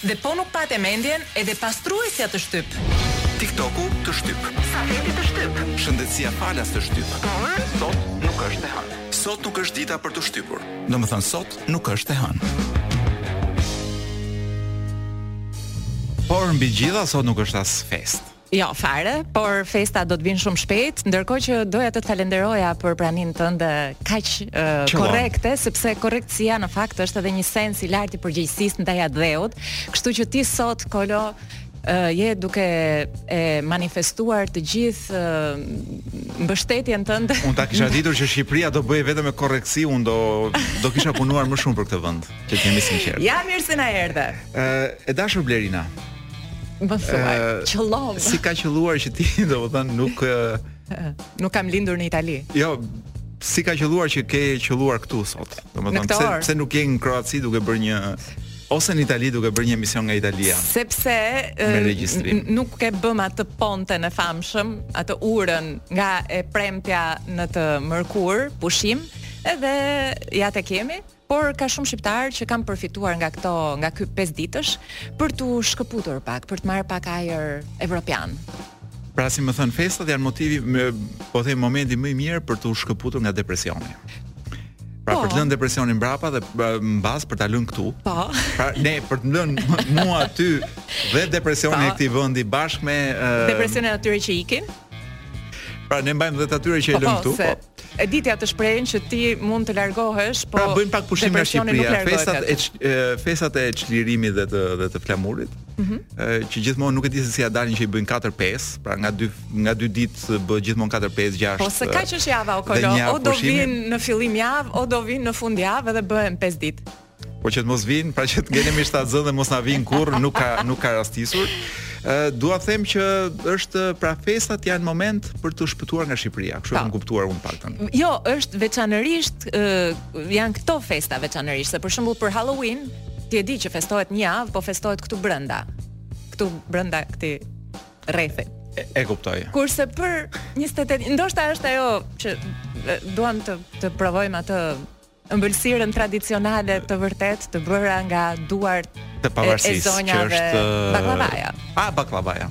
Dhe po nuk pate mendjen edhe pastruesja të shtyp. Tiktoku të shtyp. Safeti të shtyp. Shëndetësia falas të shtyp. Por sot nuk është e hënë. Sot nuk është dita për t'u shtypur. Domethënë sot nuk është e hënë. Por mbi gjitha sot nuk është as festë. Jo, fare, por festat do të vijnë shumë shpejt, ndërkohë që doja të të falenderoja për praninë tënde kaq korrekte, sepse korrektësia në fakt është edhe një sens i lartë i përgjegjësisë ndaj atdheut, kështu që ti sot Kolo je duke e manifestuar të gjithë mbështetjen tënde. Unë ta kisha ditur që Shqipëria do bëhej vetëm me korrektësi, unë do do kisha punuar më shumë për këtë vend, të jem i sinqertë. Ja mirë se na erdhe. Ë, e dashur Blerina, Më thuaj, qëllon. Si ka qëlluar që ti, domethënë, nuk nuk kam lindur në Itali. Jo, si ka qëlluar që ke qëlluar këtu sot? Domethënë, pse pse nuk je në Kroaci duke bërë një ose në Itali duke bërë një emision nga Italia. Sepse nuk e bëmë atë ponten e famshëm, atë urën nga e premtja në të mërkurë, pushim, edhe ja te kemi, Por ka shumë shqiptarë që kanë përfituar nga këto, nga ky pesëditësh për t'u shkëputur pak, për të marrë pak ajër evropian. Pra si me thënë festat janë motivi më, po them momenti më i mirë për t'u shkëputur nga depresioni. Pra po. për të lënë depresionin mbrapa dhe mbas për ta lënë këtu. Po. Pra ne për të lënë mua aty dhe depresionin po. e këtij vendi bashkë me uh, depresionin e atyre që ikin. Pra ne mbajmë dhe të atyre që e lënë këtu. Po. E di ti atë shprehjen që ti mund të largohesh, po. Pra bëjmë pak pushim nga Shqipëria, festat e festat e çlirimit dhe të dhe të flamurit. Ëh. Mm që gjithmonë nuk e di se si ia dalin që i bëjnë 4-5, pra nga dy nga dy ditë bëhen gjithmonë 4-5, 6. Po se kaq është java o Kolo, o do vijnë në fillim jave, o do vijnë në fundjavë dhe bëhen 5 ditë. Po që të mos vijnë, pra që të ngelemi shtatzënë dhe mos na vijnë kurrë, nuk ka nuk ka rastisur. Ë dua të them që është pra festat janë moment për të shpëtuar nga Shqipëria, kështu e kam kuptuar unë paktën. Jo, është veçanërisht ë janë këto festa veçanërisht, se për shembull për Halloween ti e di që festohet një javë, po festohet këtu brenda. Këtu brenda këtij rrethi. E, e kuptoj. Kurse për 28, ndoshta është ajo që duam të të provojmë atë ëmbëlsirën tradicionale të vërtetë të bëra nga duart e pavarësisë, që është baklavaja. A baklavaja.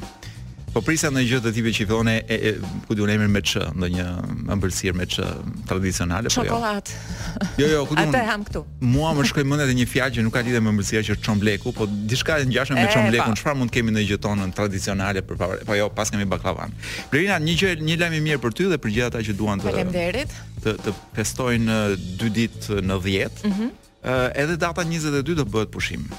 Po prisja një gjë të tipit që i thonë e, e ku di unë emrin me ç, ndonjë ëmbëlsirë me ç tradicionale apo jo. Çokolat. Jo, jo, ku di unë. Atë hamë këtu. Mua më shkoi mendja te një fjalë që nuk ka lidhje me ëmbëlsirën që është çomleku, po diçka e ngjashme me çomlekun, çfarë mund të kemi një gjë tonën tradicionale për pavarë. Po jo, pse kemi baklavan. Blerina, një gjë, një lajm i mirë për ty dhe për gjithë ata që duan të Faleminderit. Të të festojnë dy ditë në 10. Ëh, mm -hmm. edhe data 22 do bëhet pushim.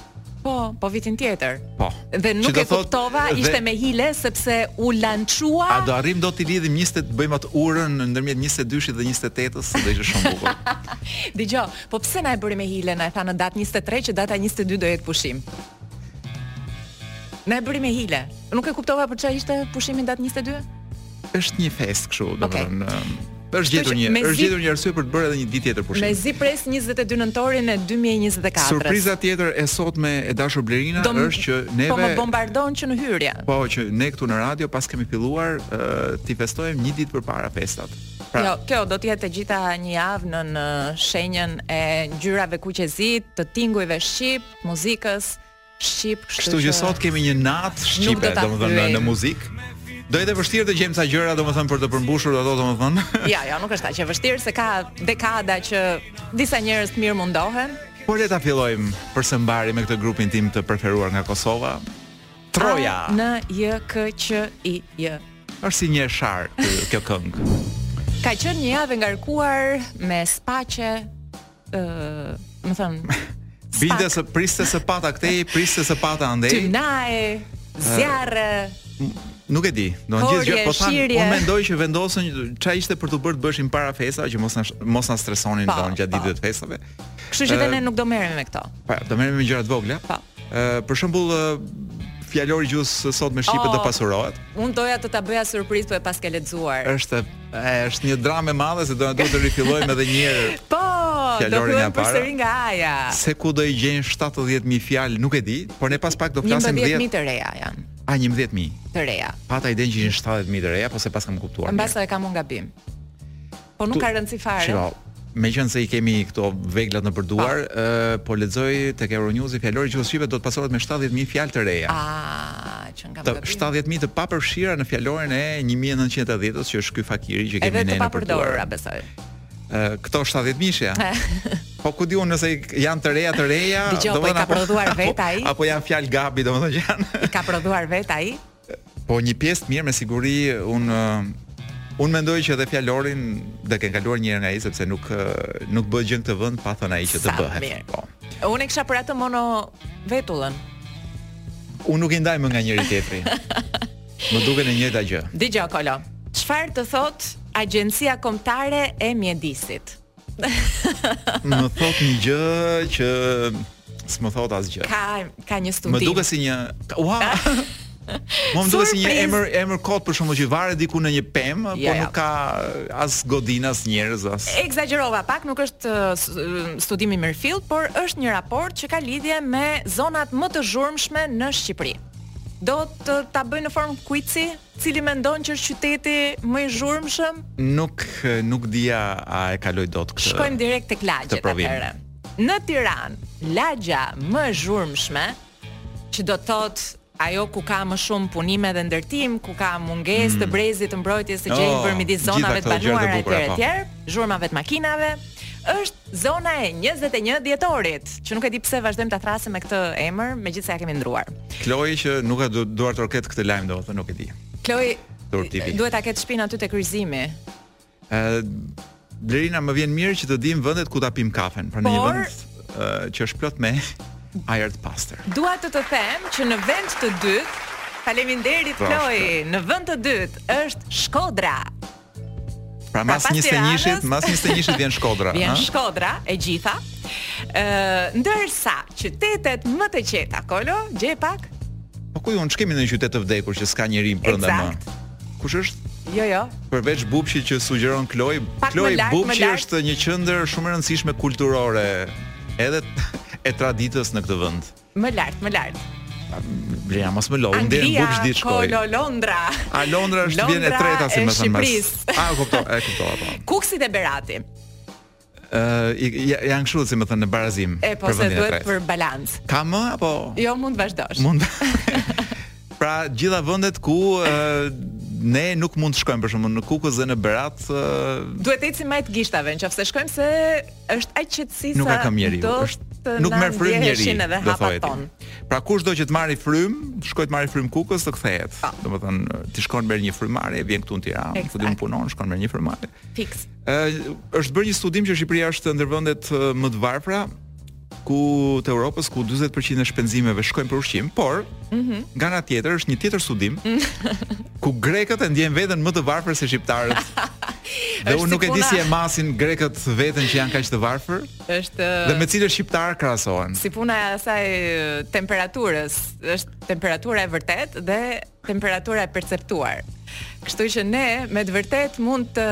Po, po vitin tjetër. Po. Dhe nuk e kuptova, dhe... ishte me hile sepse u lançua. A do arrim dot t'i lidhim 20 të bëjmë atë urën ndërmjet 22-shit dhe 28-s, do ishte shumë bukur. Dëgjo, po pse na e bëri me hile, na e tha në datë 23 që data 22 do jetë pushim. Na e bëri me hile. Nuk e kuptova për çfarë ishte pushimi datë 22? Është një festë kështu, domethënë. Okay. Është gjetur një, është gjetur një arsye për të bërë edhe një ditë tjetër pushim. Mezi pres 22 nëntorin e 2024. Surpriza tjetër e sotme e dashur Blerina Dom, është që neve Po më bombardon që në hyrje. Po që ne këtu në radio pra s'kemi filluar uh, t'i festojmë një ditë përpara festat. Pra, jo, kjo do të jetë e gjitha një javë në, në shenjën e ngjyrave kuqezi, të tingujve shqip, muzikës shqip, kështu që Kështu që sot kemi një natë shqipe, domethënë në, në muzikë. Do jetë e vështirë të gjejmë ca gjëra, domethënë për të përmbushur ato, domethënë. Ja, ja, nuk është aq e vështirë se ka dekada që disa njerëz të mirë mundohen. Por le ta fillojmë për së mbari me këtë grupin tim të preferuar nga Kosova. Troja. A, në J K Q I J. Është si një shar kjo këngë. Ka qenë një javë e ngarkuar me spaçe, ë, domethënë, Binte se priste sëpata këtej, priste sëpata andej. Tymnaja, zjarre. Nuk e di. Do të thotë, po tani unë mendoj që vendosën ç'a ishte për të bërë t'i bënin para festa që mos na mos na stresonin po, domethënë gjatë po. ditëve të festave. Kështu që ne nuk do merremi me këto. Po, do merremi me gjëra të vogla. Po. Ë, për shembull, fjalori i gjuhës së sotme shqipe oh, do pasurohet. Unë doja të ta bëja surprizë, po e paske lexuar. Është, e, është një dramë e madhe se do na duhet të rifillojmë edhe një herë. Po, do të vëmë përsëri nga A-ja. Se ku do i gjejnë 70000 fjalë, nuk e di, por ne pas pak do flasim 10. 11000 të reja janë. A 11000 të reja. Pata idenë që ishin 70000 të reja, po s'e paskam kuptuar. Mbase kam unë gabim. Po nuk ka rëndësi fare. Shiko, meqenëse i kemi këto veglat nëpër duar, po. ë po lexoj tek Euronews fjalori i gjuhës shqipe do të pasurohet me 70000 fjalë të reja. Ah, qenkam gabim. 70000 të papërfshira në fjalorin e 1980-s që është ky fakiri që kemi ne nëpër duar. Edhe të besoj. ë këto 70000-shja. Po ku di unë nëse janë të reja të reja, do të thonë po i ka prodhuar vetë ai? Apo janë fjalë gabi, domethënë që janë. I ka prodhuar vetë ai? Po një pjesë të mirë me siguri unë unë mendoj që edhe fjalorin do ta kenë kaluar një herë nga ai sepse nuk nuk bëhet gjë në këtë vend pa thënë ai që të bëhet. Po. Unë e kisha për atë monovetullën. Unë nuk i ndaj më nga njëri-tjetri. Më duken e njëjta gjë. Dëgjo Kolo. Çfarë të thotë Agjencia Kombëtare e Mjedisit? Më thot një gjë që s'më thot asgjë. Ka ka një studim. Më duket si një ua. Po më duket si një emër emër kot për shkak që varet diku në një pemë, po, por nuk ka as godinë as njerëz as. Ekzagjerova, pak nuk është studimi Merfield, por është një raport që ka lidhje me zonat më të zhurmshme në Shqipëri. Do të ta bëj në formë quizi? Cili mendon që është qyteti më i zhurmshëm? Nuk nuk di a e kaloj dot këtë. Shkojmë direkt tek lagjet atëherë. Në Tiranë, lagja më e zhurmshme që do të thotë ajo ku ka më shumë punime dhe ndërtim, ku ka mungesë mm të brezit të mbrojtjes të gjelbër oh, midis zonave të banuara etj etj, po, zhurmave të makinave, është Zona e njëzet e një Dhjetorit, që nuk e di pse vazhdojmë ta thrasim me këtë emër, megjithëse ia kemi ndrruar. Kloi që nuk e duartroket këtë lajm domethënë nuk e di. Kloi duhet ta ketë shpinë aty tek kryqëzimi. Ë Blerina më vjen mirë që të dim vendet ku ta pimë kafen, pra në një vend që është plot me ajër të pastër. Dua të të them që në vend të dytë, faleminderit Kloi, në vend të dytë është Shkodra. Pra mas pra, njëzetenjëshit, mas njëzetenjëshit vjen Shkodra. Vjen ha? Shkodra e gjitha. Ë, ndërsa qytetet më të qeta, Kolo, gjeje pak. Po ku janë ç'kemi në një qytet të vdekur që s'ka njeri brenda më. Eksakt. Kush është? Jo, jo. Përveç Bubqit që sugjeron Kloi, Kloi Bubqi është një qendër shumë e rëndësishme kulturore edhe e traditës në këtë vend. Më lart, më lart. Bleja mos më lodh, ndër burg di shkoj. Anglia, Londra. A Londra është vjen e treta si me thënë mes. A kupto, e kupto apo. Kukësi dhe Berati. Ë uh, janë kështu si me thënë në barazim. E po se duhet për balancë. Ka më apo? Jo, mund të vazhdosh. Mund. pra gjithë vendet ku uh, ne nuk mund të shkojmë për shkak se në Kukës dhe në Berat. Uh... Duhet të ecim majë të gishtave, nëse shkojmë se është aq qetësi sa do të nuk merr frymë njeri dhe hapa ton. Pra kushdo që të marrë frymë, shkojë të marrë frymë Kukës të kthehet. Po. Domethënë ti shkon merr një frymëmarrje, vjen këtu në Tiranë, futesh punon, shkon merr një frymëmarrje. Fiks. Ë është bërë një studim që Shqipëria është ndër vendet më të varfra ku të Europës ku 40% e shpenzimeve shkojnë për ushqim, por mm -hmm. nga ana tjetër është një tjetër studim ku grekët e ndjejnë veten më të varfër se shqiptarët. Dhe unë nuk e di si e masin grekët veten që janë kaq të varfër. Është Dhe me cilët shqiptarë krahasohen? Si puna e asaj temperaturës, është temperatura e vërtetë dhe temperatura e perceptuar. Kështu që ne me të vërtetë mund të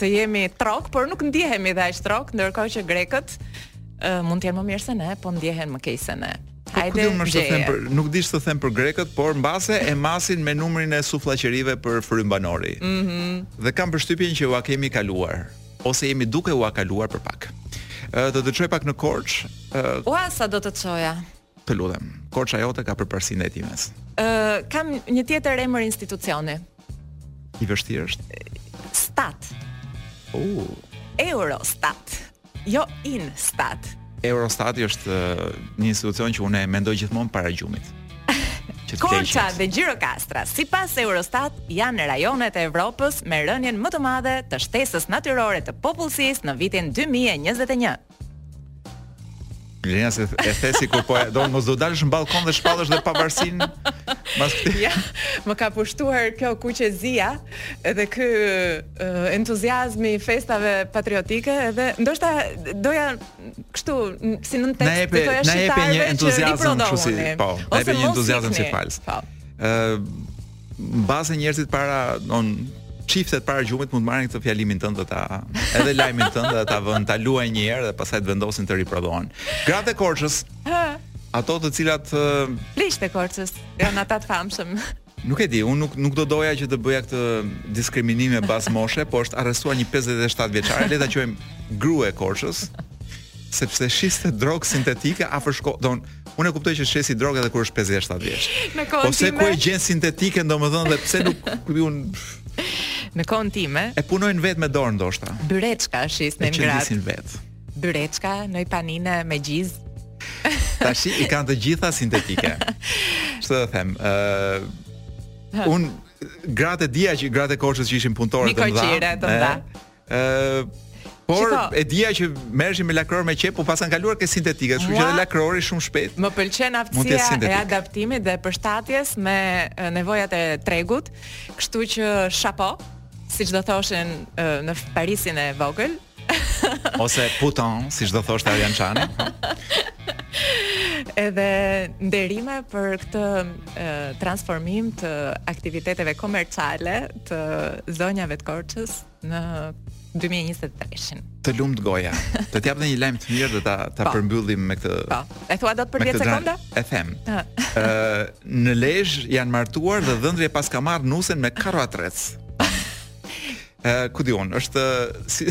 të jemi trokë, por nuk ndjehemi dhe aq trokë, ndërkohë që grekët uh, mund të jenë më mirë se ne, po ndjehen më keq se ne. Po, Hajde, nuk di të them për nuk di të them për grekët, por mbase e masin me numrin e suflaqerive për frymë banori. Ëh. Mm -hmm. Dhe kam përshtypjen që ua kemi kaluar ose jemi duke ua kaluar për pak. Ëh, do të çoj pak në Korçë. Ëh. Ua, sa do të çoja? Të lutem. Korça jote ka përparësinë ndaj simes. Ë, kam një tjetër emër institucioni. I vështirë është. Stat. U. Uh. Eurostat. Jo Instat. Eurostat është uh, një institucion që unë mendoj gjithmonë para gjumit. Korça dhe Gjirokastra, sipas Eurostat, janë rajonet e Evropës me rënien më të madhe të shtesës natyrore të popullsisë në vitin 2021. Lina se e the sikur po e do mos do dalësh në balkon dhe shpallësh dhe pavarësinë. Mbas kësaj. Ja, më ka pushtuar kjo kuqezia dhe ky uh, entuziazmi i festave patriotike dhe ndoshta doja kështu si nëntekst t'u thoja shqiptarëve që riprodhohuni. Po, na jep një entuziazëm si fals. Po. Ë uh, Mbase njerëzit para don çiftet para gjumit mund të marrin këtë fjalimin tënd dhe ta edhe lajmin tënd dhe ta vënë ta luajnë një herë dhe pastaj të vendosin të riprodhohen. Gratë e Korçës. Ato të cilat Pleqtë e Korçës janë ata të famshëm. Nuk e di, unë nuk nuk do doja që të bëja këtë diskriminim me bazë moshe, po është arrestuar një 57 vjeçare, le ta quajmë grua e Korçës. Sepse shiste drogë sintetike afër shko, don, unë e kuptoj që shet drogë edhe kur është 57 vjeç. Në kohën po time. Po ku e gjen sintetike, domethënë dhe pse nuk un Në kohën time. E punojnë vetë me dorë ndoshta. Byreçka shisnin gratë. E qendisin vetë. Byreçka, noj panine me gjizë. Tashi i kanë të gjitha sintetike. Çfarë do them? Ë uh, un gratë dija që gratë Korçës që ishin punëtore të mëdha. Nikoqire të mëdha. Ëh, Por e dija që merreshin me lakror me qepë, po paskan kaluar ke sintetike, kështu që edhe lakrori shumë shpejt. Më pëlqen aftësia e adaptimit dhe përshtatjes me nevojat e tregut, kështu që shapo, siç do thoshin në Parisin e vogël. Ose puton, siç do thoshte Arjan Çani. Edhe nderime për këtë e, transformim të aktiviteteve komerciale të zonjave të Korçës. në 2023-shin. Të lumtë goja. Të jap një lajm të mirë dhe ta ta po. përmbyllim me këtë. Po. E thua dot për 10 sekonda? E them. Ë në Lezhë janë martuar dhe dhëndri e paska marrë nusen me karrotrec. Ë ku di unë, është si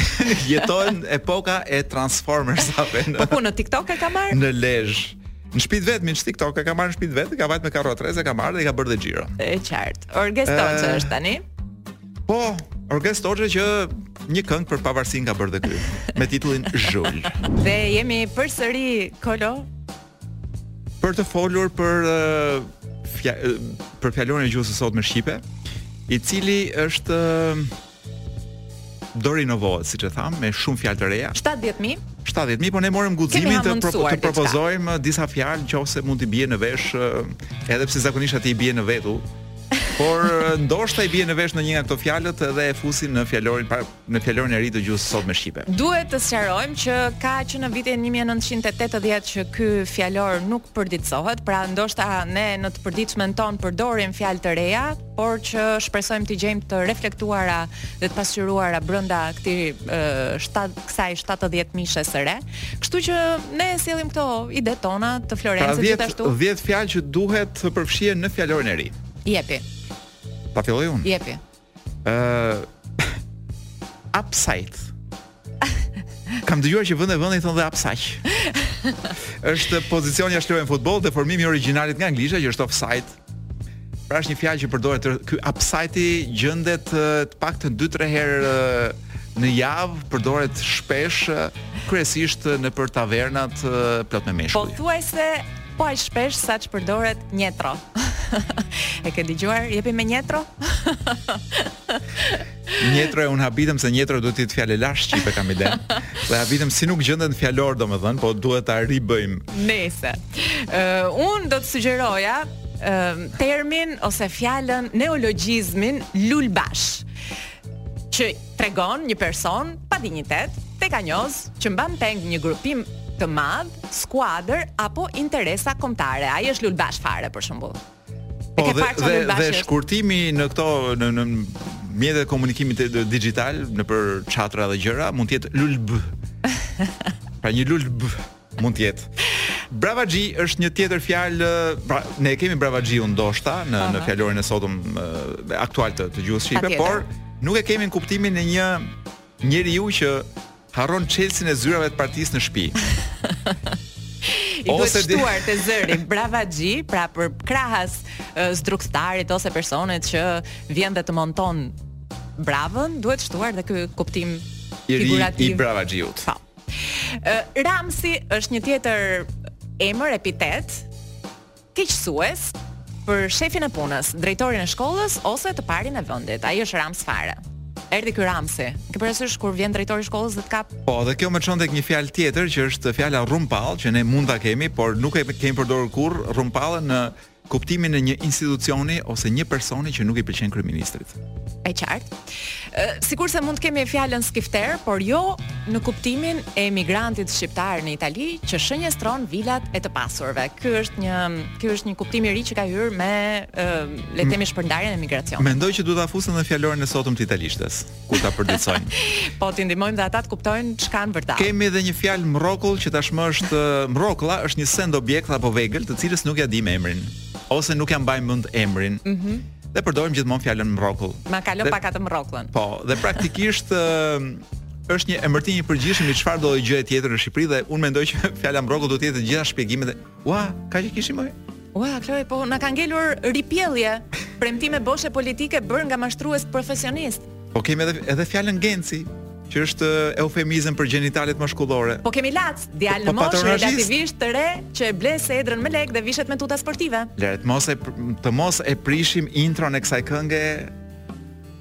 jeton epoka e Transformers apo në. Po ku në TikTok e ka marrë? Në Lezhë. Në shpi të vet, ç'TikTok, e ka marrë në shpi të vet, ka vajtë me karrotrec, e ka marrë dhe i ka bërë dhe xhiro. E qartë. Orges Toçe është tani. Po, Orges Toçe që një këngë për pavarësinë ka bërë dhe ky, me titullin Zhull. Dhe jemi përsëri, Kolo? Për të folur për, fja, për fjalorin e gjuhës së sotme shqipe, i cili është do rinovohet, siç e thamë, me shumë fjalë të reja. 70000. 70000, po ne morëm guximin të, pro, të propozojmë disa fjalë nëse mund t'i bien në vesh, edhe pse zakonisht ato i bien në vetull, Por ndoshta i bien në vesh ndonjë nga këto fjalët dhe e fusin në fjalorin para në fjalorin e ri të gjuhës së sotme shqipe. Duhet të sqarojmë që ka që në vitin 1980 që ky fjalor nuk përditësohet, pra ndoshta ne në të përditshmen tonë përdorim fjalë të reja, por që shpresojmë t'i gjejmë të reflektuara dhe të pasqyruara brenda këtij kësaj 70 mijëshes së re. Kështu që ne sjellim këto ide tona të Florencës pra gjithashtu. 10 fjalë që duhet të përfshihen në fjalorin e ri. Jepi. Ta filloj unë. Jepi. Ë uh, opsajt. Kam dëgjuar që vende vende i thonë dhe opsajt. është pozicioni jashtë loje në futboll dhe formimi origjinal është nga anglishtja që është offside. Pra është një fjalë që përdoret ky opsajti gjendet të paktën 2-3 herë në javë, përdoret shpesh kryesisht nëpër tavernat plot me meshkuj. Pothuajse po aq shpesh sa ç'përdoret njetro. e ke dëgjuar? Jepi me njetro? Njetro e unë habitem se njetro duhet të jetë fjalë e lashtë shqipe kam idenë. Dhe habitem si nuk gjendet në fjalor domethën, po duhet ta ribëjmë. Nejse. Ë uh, unë do të sugjeroja uh, termin ose fjalën neologjizmin lulbash që tregon një person pa dinjitet, tekanjoz që mban peng një grupim të madh, skuadër apo interesa kombëtare. Ai është lulbash fare për shembull. Po dhe dhe, dhe shkurtimi në këto në në mjetet e komunikimit dixhital nëpër çate dhe gjëra mund të jetë lul b. pra një lul b mund të jetë. Bravaxhi është një tjetër fjalë, pra ne e kemi bravaxhiun ndoshta në në fjalorin e sotëm aktual të, të gjuhës shqipe, por nuk e kemi në kuptimin e një njeriu që Harron çelësin e zyrave të partisë në shtëpi. I duhet shtuar te zëri bravaxhi, pra për krahas zdrukthtarit ose personit që vjen dhe të monton bravën, duhet shtuar dhe ky kuptim figurativ i bravaxhiut. Po. Ramsi është një tjetër emër epitet Keqësues për shefin e punës, drejtorin e shkollës ose të parin e vendit. Ai është Rams fare. Erdhi ky Ramsi. Ke parasysh kur vjen drejtori i shkollës dhe të kap? Po, dhe kjo më çon tek një fjalë tjetër që është fjala rrumpall, që ne mund ta kemi, por nuk e kemi përdorur kurrë rrumpallën në kuptimin e një institucioni ose një personi që nuk i pëlqen kryeministrit. E qartë. Sikurse mund të kemi fjalën skifter, por jo në kuptimin e emigrantit shqiptar në Itali që shënjestron vilat e të pasurve. Ky është një ky është një kuptim i ri që ka hyrë me le të themi shpërndarjen e migracionit. Mendoj që duhet ta fusin në fjalorin e sotëm të italishtes, kur ta përditësojnë. po t'i ndihmojmë dhe ata të kuptojnë çka në vërtetë. Kemi edhe një fjalë mrrokull që tashmë është mrrokulla, është një send objekt apo vegël të cilës nuk ja dimë emrin ose nuk ja mbajmë mend emrin. Mhm. Mm dhe përdorim gjithmonë fjalën mrrokull. Ma kalon pak atë mrrokullën. Po, dhe praktikisht është një emërtim i përgjithshëm i çfarëdo gjëje tjetër në Shqipëri dhe unë mendoj që fjala mrrokull duhet të jetë te gjitha shpjegimet. Ua, kaq kishim më. Ua, Kloe, po na ka ngelur ripjellje. Premtime boshe politike bërë nga mashtrues profesionistë. Po kemi edhe edhe fjalën genci, që është eufemizëm për gjenitalet mashkullore. Po kemi lac, djalë po në moshë relativisht të re që e ble sedrën me lekë dhe vishet me tuta sportive. Lere mos e të mos e prishim intron e kësaj kënge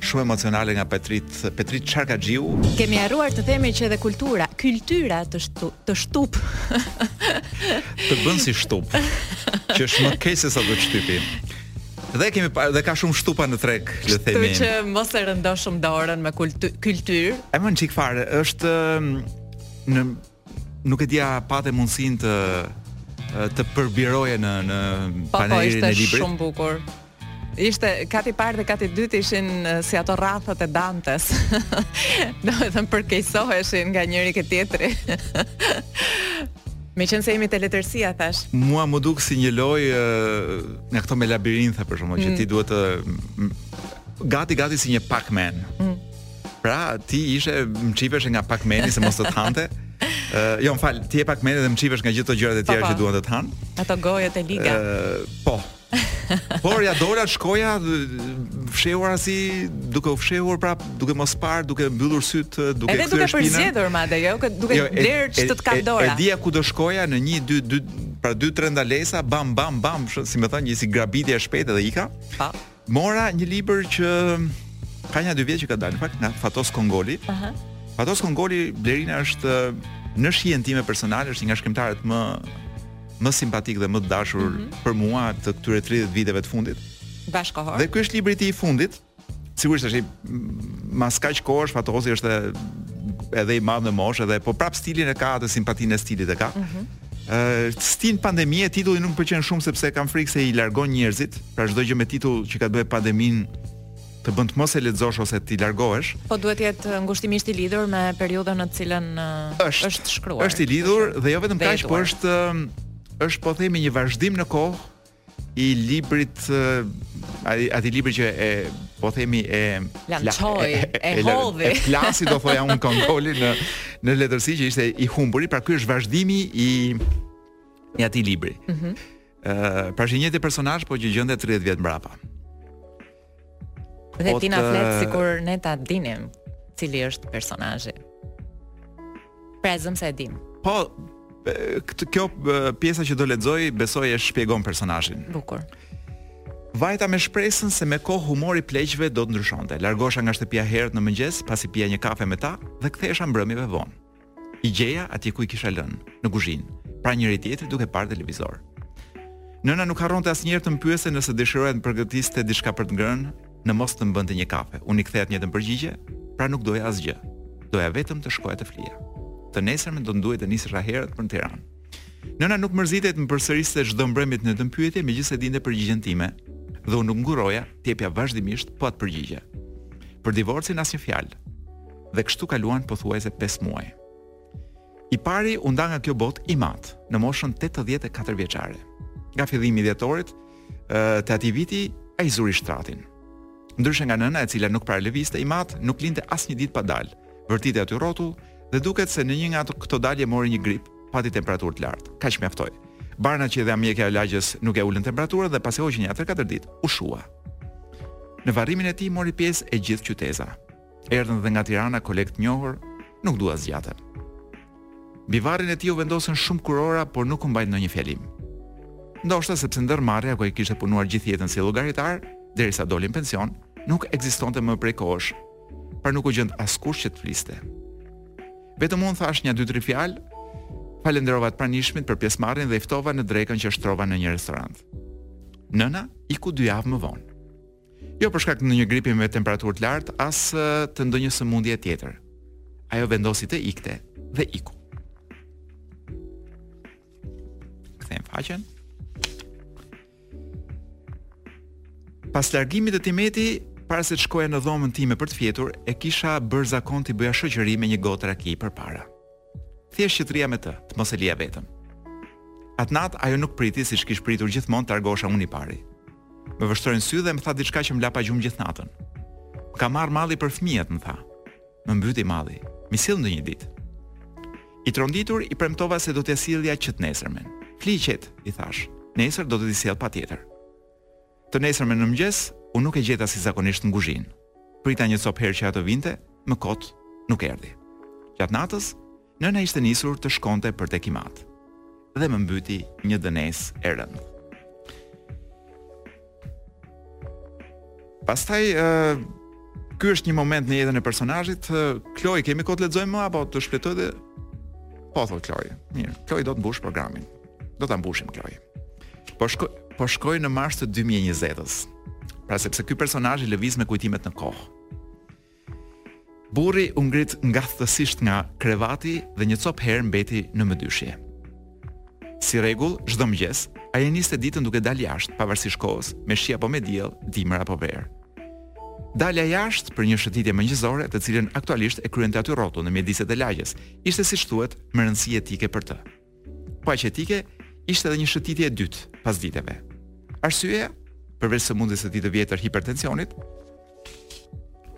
shumë emocionale nga Petrit Petrit Çarkaxhiu. Kemi harruar të themi që edhe kultura, kultura të shty, të shtyp. të bën si shtup. Që është më keq sesa të të shtypi. Dhe kemi pa, dhe ka shumë shtupa në treg, le të themi. Kështu që mos e rëndo shumë dorën me kulturë. Ai më çik fare, është në nuk e di a pate mundësinë të të përbiroje në në po, po, panairin e librit. Po, shumë bukur. Ishte kati i parë dhe kati i dytë ishin si ato rrathët e Dantes. Domethënë përkeqësoheshin nga njëri ke tjetri. Meqenëse jemi te letërsia thashë. Mua m'u duk si një lojë nga këto me labirinte për shkakun mm. që ti mm. duhet të gati gati si një Pac-Man. Mm. Pra ti ishe mçifeshe nga Pac-Mani se mos të të hante. Uh, jo, më fal, ti je Pac-Mani dhe mçifesh nga gjithë ato gjërat e tjera po, po. që duan të të hanë. Ato gojët e liga. Uh, po, Por ja dola shkoja fshehurazi duke u fshehur prap, duke mos parë, duke mbyllur syt, duke kthyer shpinën. Edhe duke përzgjedhur madje, jo, duke jo, bler ç'të të kap dora. E dia ku do shkoja në 1 2 2 pra 2 3 ndalesa, bam bam bam, si me thënë një si grabitje e shpejtë dhe ika. Pa. Mora një libër që ka një dy vjet që ka dalë, prap nga Fatos Kongoli. Aha. Fatos Kongoli Blerina është në shijen time personale, është një nga shkrimtarët më më simpatik dhe më të dashur mm -hmm. për mua të këtyre 30 viteve të fundit. Bashkohor. Dhe ky është libri i tij i fundit. Sigurisht është i mas kaq kohësh Fatosi është edhe i madh në moshë dhe po prap stilin e ka atë simpatinë e stilit e ka. Mm -hmm. Uh, Stinë pandemie titulli nuk më pëlqen shumë sepse kam frikë se i largon njerëzit, pra çdo gjë me titull që ka të bëjë pandeminë të bën të mos e lexosh ose t'i largohesh. Po duhet të jetë ngushtimisht i lidhur me periudhën në të cilën është, është shkruar. Është i lidhur dhe jo vetëm kaq, por është është po themi një vazhdim në kohë i librit atij libri që e po themi e lançoi e, e, e, hodhi e plasi do thoja un Kongolin në letërsi që ishte i humburi pra ky është vazhdimi i i atij libri mm -hmm. Ëh, pra është i njëjti personazh, por që gjëndet 30 vjet mbrapa. Dhe ti na flet sikur ne ta dinim cili është personazhi. Pra e zëm se e dim. Po, këtë kjo pjesa që do lexoj besoj e shpjegon personazhin. Bukur. Vajta me shpresën se me kohë humori pleqve do të ndryshonte. Largohesha nga shtëpia herët në mëngjes, pasi pija një kafe me ta dhe kthehesha mbrëmjeve vonë. I gjeja atje ku i kisha lënë, në kuzhinë, pranë njëri-tjetrit duke parë televizor. Nëna nuk harronte asnjëherë të më pyeste nëse dëshiroja të përgatiste diçka për të ngrënë, në mos të më bënte një kafe. Unë i ktheja të njëjtën përgjigje, pra nuk doja asgjë. Doja vetëm të shkoja të flija. Të nesërmen do të duhej të nisesha herët për në Tiranë. Nëna nuk mërzitej të më përsëriste çdo mbrëmje të njëjtën pyetje, megjithëse e dinte përgjigjen time, dhe unë nuk ngurroja të jepja vazhdimisht po atë përgjigje. Për divorcin asnjë fjalë. dhe kështu kaluan pothuajse 5 muaj. I pari u nda nga kjo botë im at, në moshën 84 vjeçare. Nga fillimi i dhjetorit të atij viti ai zuri shtratin. Ndryshe nga nëna e cila nuk para lëvizte, im at, nuk linte asnjë ditë pa dal. Vërtitej aty rrotull dhe duket se në një nga këto dalje mori një grip, pati temperaturë të lartë. Kaq mjaftoi. Barnat që i dha mjekja e lagjes nuk e ulën temperaturën dhe pasi hoqi nja 3-4 ditë, u shua. Në varrimin e tij mori pjesë e gjithë qyteza. Erdhën dhe nga Tirana kolegë të njohur, nuk dua të zgjatem. Mbi varrin e tij u vendosën shumë kurora, por nuk u mbajt ndonjë fjalim. Ndoshta sepse ndërmarrja ku ai kishte punuar gjithë jetën si llogaritar, derisa doli në pension, nuk ekzistonte më prej kohësh, pra nuk u gjend askush që të fliste. Vetëm unë thashë nja dy tri fjalë, falënderova të pranishmit për pjesëmarrjen dhe i ftova në drekën që shtrova në një restorant. Nëna iku dy javë më vonë. Jo për shkak të ndonjë gripi me temperaturë të lartë, as të ndonjë sëmundje tjetër. Ajo vendosi të ikte dhe iku. Kthejmë faqen. Pas largimit të tim eti, para se të shkoja në dhomën time për të fjetur, e kisha bërë zakon t'i bëja shoqëri me një gotë raki përpara. Thjesht që të rrija me të, të mos e lija vetëm. Atë natë ajo nuk priti siç kish pritur gjithmonë të largohesha unë i pari. Më vështroi në sy dhe më tha diçka që më la pa gjumë gjithë natën. Më ka marrë malli për fëmijët, më tha. Më mbyti malli, mi sill ndonjë ditë. I tronditur i premtova se do t'ia sillja që të nesërmen. Fli qetë, i thashë. Nesër do të t'i sjell patjetër. Të nesërmen në mëngjes, unë nuk e gjeta si zakonisht në kuzhinë. Prita një copë herë që ajo të vinte, më kot nuk erdhi. Gjatë natës, nëna ishte nisur të shkonte për tek im atë dhe më mbyti një dënesë e rëndë. Pastaj ë ky është një moment në jetën e personazhit, Kloi kemi kohë të lexojmë më apo të shfletoj dhe po thotë Kloi. Mirë, Kloi do të mbush programin. Do ta mbushim Kloi. Po shkoj po shkoj në mars të 2020-s. Pra sepse ky personazh i lëviz me kujtimet në kohë. Burri u ngrit ngathtësisht nga krevati dhe një copë herë mbeti në mëdyshje. Si rregull, çdo mëngjes ai niste ditën duke dalë jashtë, pavarësisht kohës, me shi apo me diell, dimër apo verë. Dalja jashtë për një shëtitje mëngjesore, të cilën aktualisht e kryente aty rrotull në mjediset e lagjes, ishte siç thuhet me rëndësi jetike për të. Po aq jetike ishte edhe një shëtitje e dytë pasditeve. Arsyeja, përveç sëmundjes së tij të vjetër hipertensionit,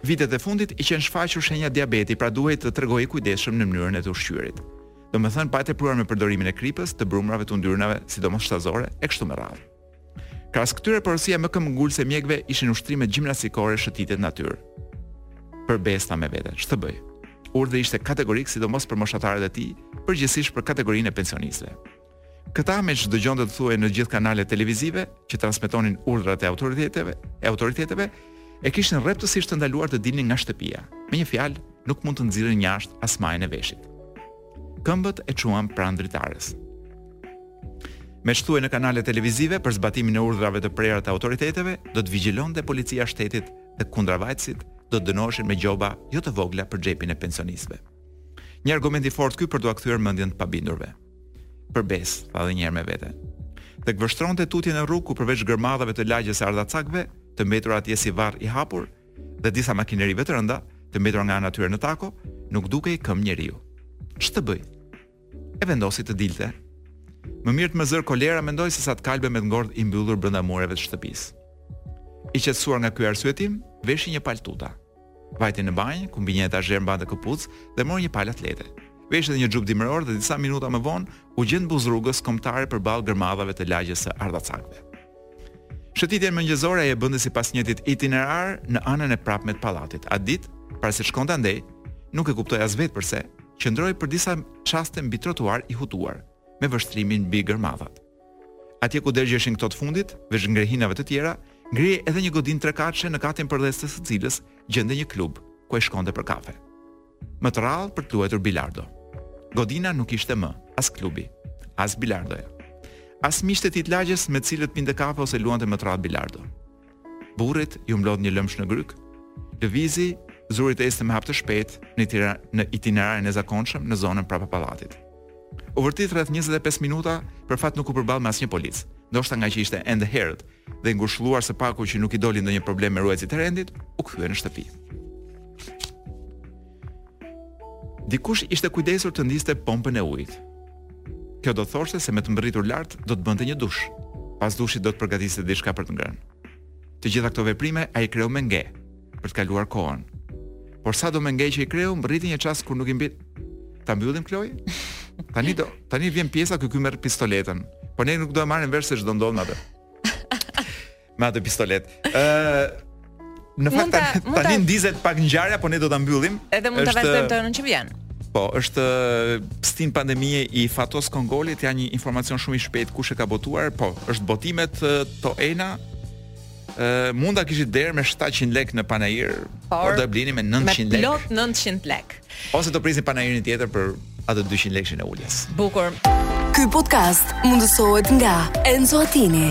vitet e fundit i qenë shfaqur shenja diabeti, pra duhej të tregohej i kujdesshëm në mënyrën e të ushqyerit. Domethënë pa e tepruar me përdorimin e kripës, të brumrave, të yndyrnave, sidomos shtazore e kështu me radhë. Krahas këtyre porosia më këmbëngulëse e mjekëve ishin ushtrimet gjimnastikore, shëtitjet në natyrë. Pëlbëzati me vete, ç'të bëj? Urdhri ishte kategorik sidomos për moshatarët e tij, përgjithësisht për kategorinë e pensionistëve. Këta me ç'dëgjonte të thuhej në gjithë kanalet televizive që transmetonin urdhrat e autoriteteve, e autoriteteve, e kishin rreptësisht të ndaluar të dilnin nga shtëpia. Me një fjalë, nuk mund të nxirrnin jashtë as majën e veshit. Këmbët e çuan pranë dritares. Siç thuhej në kanalet televizive për zbatimin e urdhrave të prera të autoriteteve, do të vigjilonte policia e shtetit dhe kundravajtësit do të dënoheshin me gjoba jo të vogla për xhepin e pensionistëve. Një argument i fortë ky për t'ua kthyer mendjen të pabindurve. Për besë, tha edhe një herë me vete. Tek vështronte tutje në rrugë ku përveç gërmadhave të lagjes së ardhacakëve, të mbetur atje si varr i hapur, dhe disa makinerive të rënda, të mbetura nga ana e tyre në tako, nuk dukej këmbë njeriu. Ç'të bëjë? E vendosi të dilte. Më mirë të më zërë kolera mendoi se sa të kalbem e të ngordh i mbyllur brenda mureve të shtëpisë. I qetësuar nga ky arsyetim, veshi një palë tuta. Vajti në banjë, ku mbi një etazher mbante këpucët dhe mori një palë atlete. Veshi dhe një xhup dimëror dhe disa minuta më vonë u gjend buzë rrugës kombëtare përballë gërmadhave të lagjes së Ardhacakëve. Shëtitjen mëngjezore ai e bënte sipas të njëjtit itinerar në anën e prapme të pallatit. Atë ditë, para se të shkonte andej, nuk e kuptoi as vetë përse, qëndroi për disa çaste mbi trotuar i hutuar, me vështrimin mbi gërmadhat. Atje ku dergjeshin këto të fundit, veç ngrehinave të tjera, ngrihej edhe një godinë trekatëshe në katin përdhesë të së cilës gjendej një klub, ku ai shkonte për kafe. Më të rrallë për të luajtur bilardo. Godina nuk ishte më, as klubi, as bilardoja. As miqtë e tij të lagjes me të cilët pinte kafe ose luante më të rrallë bilardo. Burrit iu mblodh një lëmsh në grykë, lëvizi zuri të ecte me hap të shpejtë në, në itinerarin e zakonshëm në zonën prapa pallatit. U vërtit rreth njëzet e pesë minuta, për fat nuk u përball me asnjë polic, ndoshta ngaqë ishte ende herët dhe i ngushëlluar së paku që nuk i doli ndonjë problem me ruajtësit e rendit, u kthye në shtëpi. Dikush ishte kujdesur të ndizte pompën e ujit. Kjo do të thoshte se me të mbërritur lart do të bënte një dush. Pas dushit do të përgatiste diçka për të ngrënë. Të gjitha këto veprime ai i kreu me nge. për të kaluar kohën. Por sado me nge që i kreu, mbërriti një çast kur nuk i mbe... ta mbyllim Kloj. Tani do, tani vjen pjesa ku ky merr pistoletën. Po ne nuk do e marrim vesh se ç'do ndodhë me atë. Me atë pistoletë. Ë uh, Në fakt ta, tani, ta... tani ndizet pak ngjarja, po ne do ta mbyllim. Edhe mund ta vazhdojmë të që vjen. Po, është Stinë pandemie i Fatos Kongolit, ja një informacion shumë i shpejtë kush e ka botuar. Po, është botimet Toena, Ë mund ta kishit blerë me 700 lekë në panair, por, por do e blini me 900 lekë. Me plot 900 lekë. Ose do prisni panairin tjetër për atë 200 lekëshin e uljes. Bukur. Ky podcast mundësohet nga Enzo Attini.